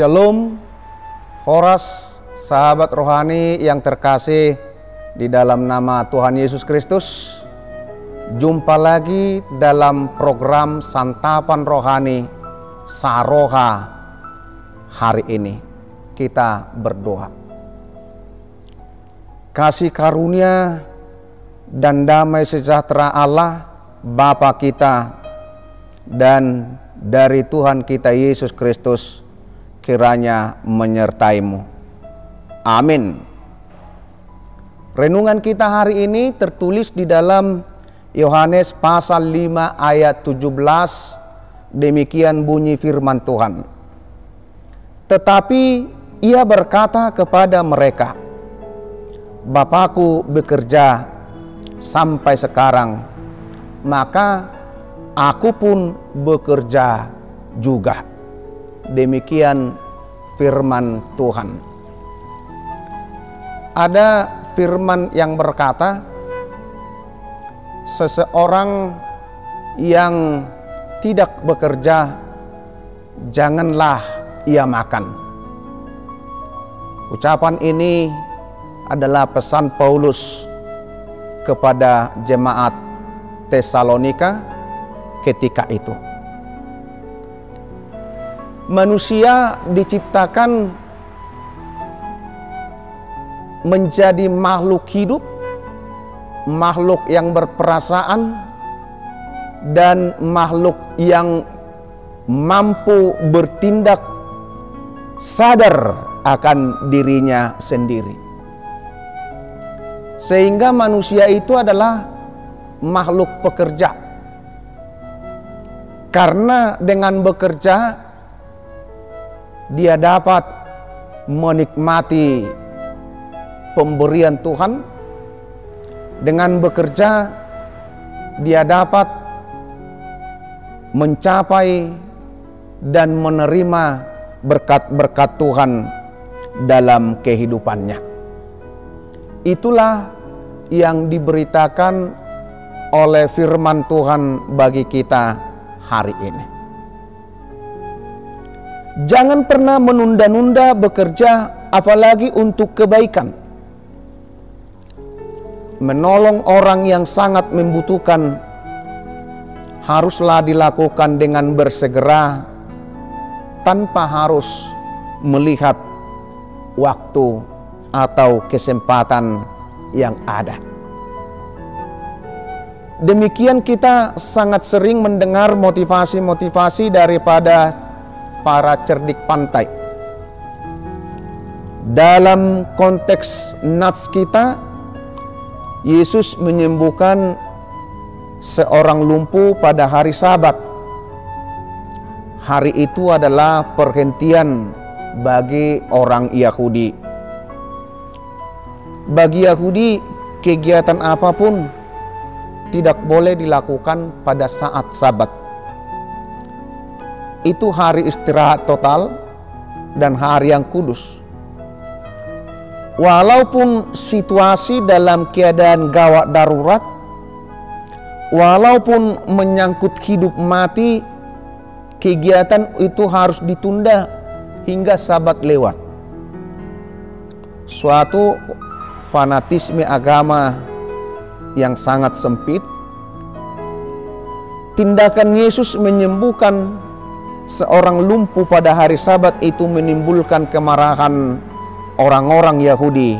Shalom, Horas, sahabat rohani yang terkasih di dalam nama Tuhan Yesus Kristus. Jumpa lagi dalam program Santapan Rohani Saroha hari ini. Kita berdoa. Kasih karunia dan damai sejahtera Allah Bapa kita dan dari Tuhan kita Yesus Kristus kiranya menyertaimu. Amin. Renungan kita hari ini tertulis di dalam Yohanes pasal 5 ayat 17 demikian bunyi firman Tuhan. Tetapi ia berkata kepada mereka, Bapakku bekerja sampai sekarang, maka aku pun bekerja juga. Demikian firman Tuhan. Ada firman yang berkata, seseorang yang tidak bekerja, janganlah ia makan. Ucapan ini adalah pesan Paulus kepada jemaat Tesalonika ketika itu. Manusia diciptakan menjadi makhluk hidup, makhluk yang berperasaan, dan makhluk yang mampu bertindak sadar akan dirinya sendiri. Sehingga manusia itu adalah makhluk pekerja. Karena dengan bekerja dia dapat menikmati pemberian Tuhan. Dengan bekerja dia dapat mencapai dan menerima berkat-berkat Tuhan dalam kehidupannya. Itulah yang diberitakan oleh firman Tuhan bagi kita hari ini. Jangan pernah menunda-nunda bekerja apalagi untuk kebaikan. Menolong orang yang sangat membutuhkan haruslah dilakukan dengan bersegera tanpa harus melihat waktu atau kesempatan yang ada. Demikian kita sangat sering mendengar motivasi-motivasi daripada para cerdik pantai. Dalam konteks nats kita, Yesus menyembuhkan seorang lumpuh pada hari Sabat. Hari itu adalah perhentian bagi orang Yahudi. Bagi Yahudi, kegiatan apa pun tidak boleh dilakukan pada saat Sabat. Itu hari istirahat total dan hari yang kudus. Walaupun situasi dalam keadaan gawat darurat, walaupun menyangkut hidup mati, kegiatan itu harus ditunda hingga sabat lewat. Suatu fanatisme agama yang sangat sempit. Tindakan Yesus menyembuhkan seorang lumpuh pada hari Sabat itu menimbulkan kemarahan orang-orang Yahudi,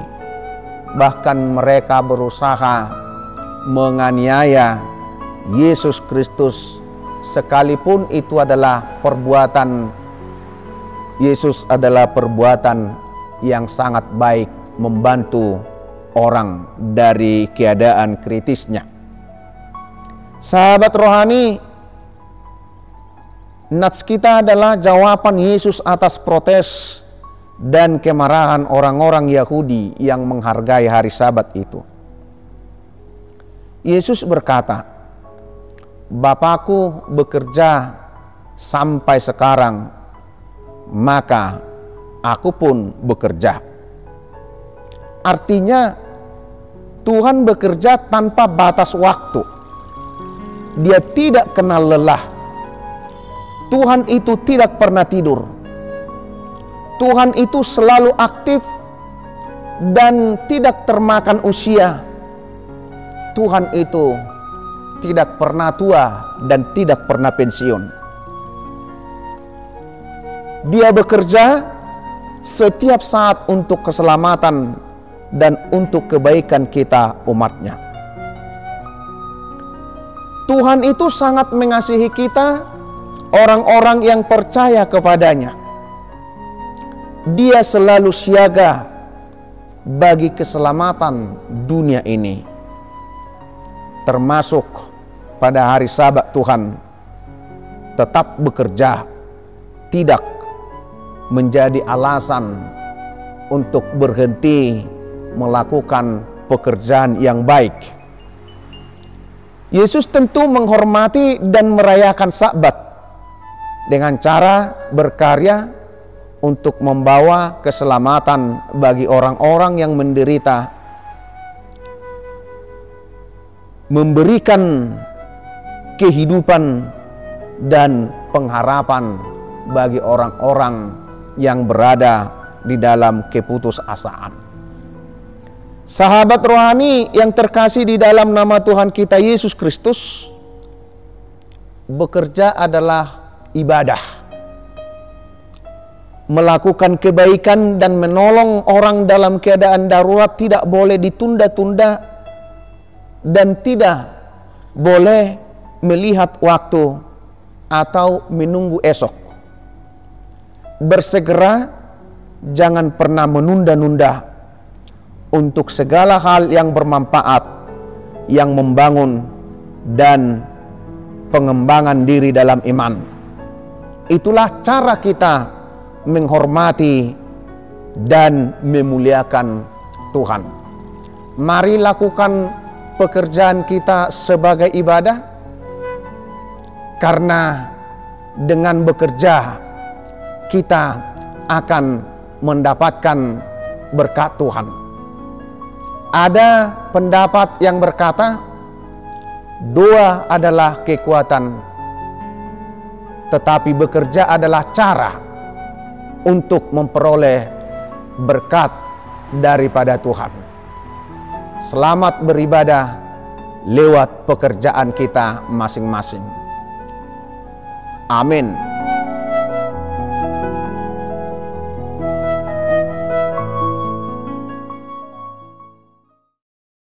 bahkan mereka berusaha menganiaya Yesus Kristus, sekalipun itu adalah perbuatan Yesus adalah perbuatan yang sangat baik membantu orang dari keadaan kritisnya. Sahabat rohani, nats kita adalah jawaban Yesus atas protes dan kemarahan orang-orang Yahudi yang menghargai hari Sabat itu. Yesus berkata, "Bapakku bekerja sampai sekarang, maka aku pun bekerja." Artinya, Tuhan bekerja tanpa batas waktu. Dia tidak kenal lelah. Tuhan itu tidak pernah tidur Tuhan itu selalu aktif dan tidak termakan usia. Tuhan itu tidak pernah tua dan tidak pernah pensiun. Dia bekerja setiap saat untuk keselamatan dan untuk kebaikan kita umatnya. Tuhan itu sangat mengasihi kita, orang-orang yang percaya kepadanya. Dia selalu siaga bagi keselamatan dunia ini. Termasuk pada hari sabat Tuhan tetap bekerja, tidak menjadi alasan untuk berhenti melakukan pekerjaan yang baik Yesus tentu menghormati dan merayakan Sabat dengan cara berkarya untuk membawa keselamatan bagi orang-orang yang menderita, memberikan kehidupan dan pengharapan bagi orang-orang yang berada di dalam keputusasaan. Sahabat rohani yang terkasih di dalam nama Tuhan kita Yesus Kristus, bekerja adalah ibadah. Melakukan kebaikan dan menolong orang dalam keadaan darurat tidak boleh ditunda-tunda dan tidak boleh melihat waktu atau menunggu esok. Bersegera, jangan pernah menunda-nunda untuk segala hal yang bermanfaat, yang membangun dan pengembangan diri dalam iman. Itulah cara kita menghormati dan memuliakan Tuhan. Mari lakukan pekerjaan kita sebagai ibadah, karena dengan bekerja kita akan mendapatkan berkat Tuhan. Ada pendapat yang berkata doa adalah kekuatan tetapi bekerja adalah cara untuk memperoleh berkat daripada Tuhan. Selamat beribadah lewat pekerjaan kita masing-masing. Amin.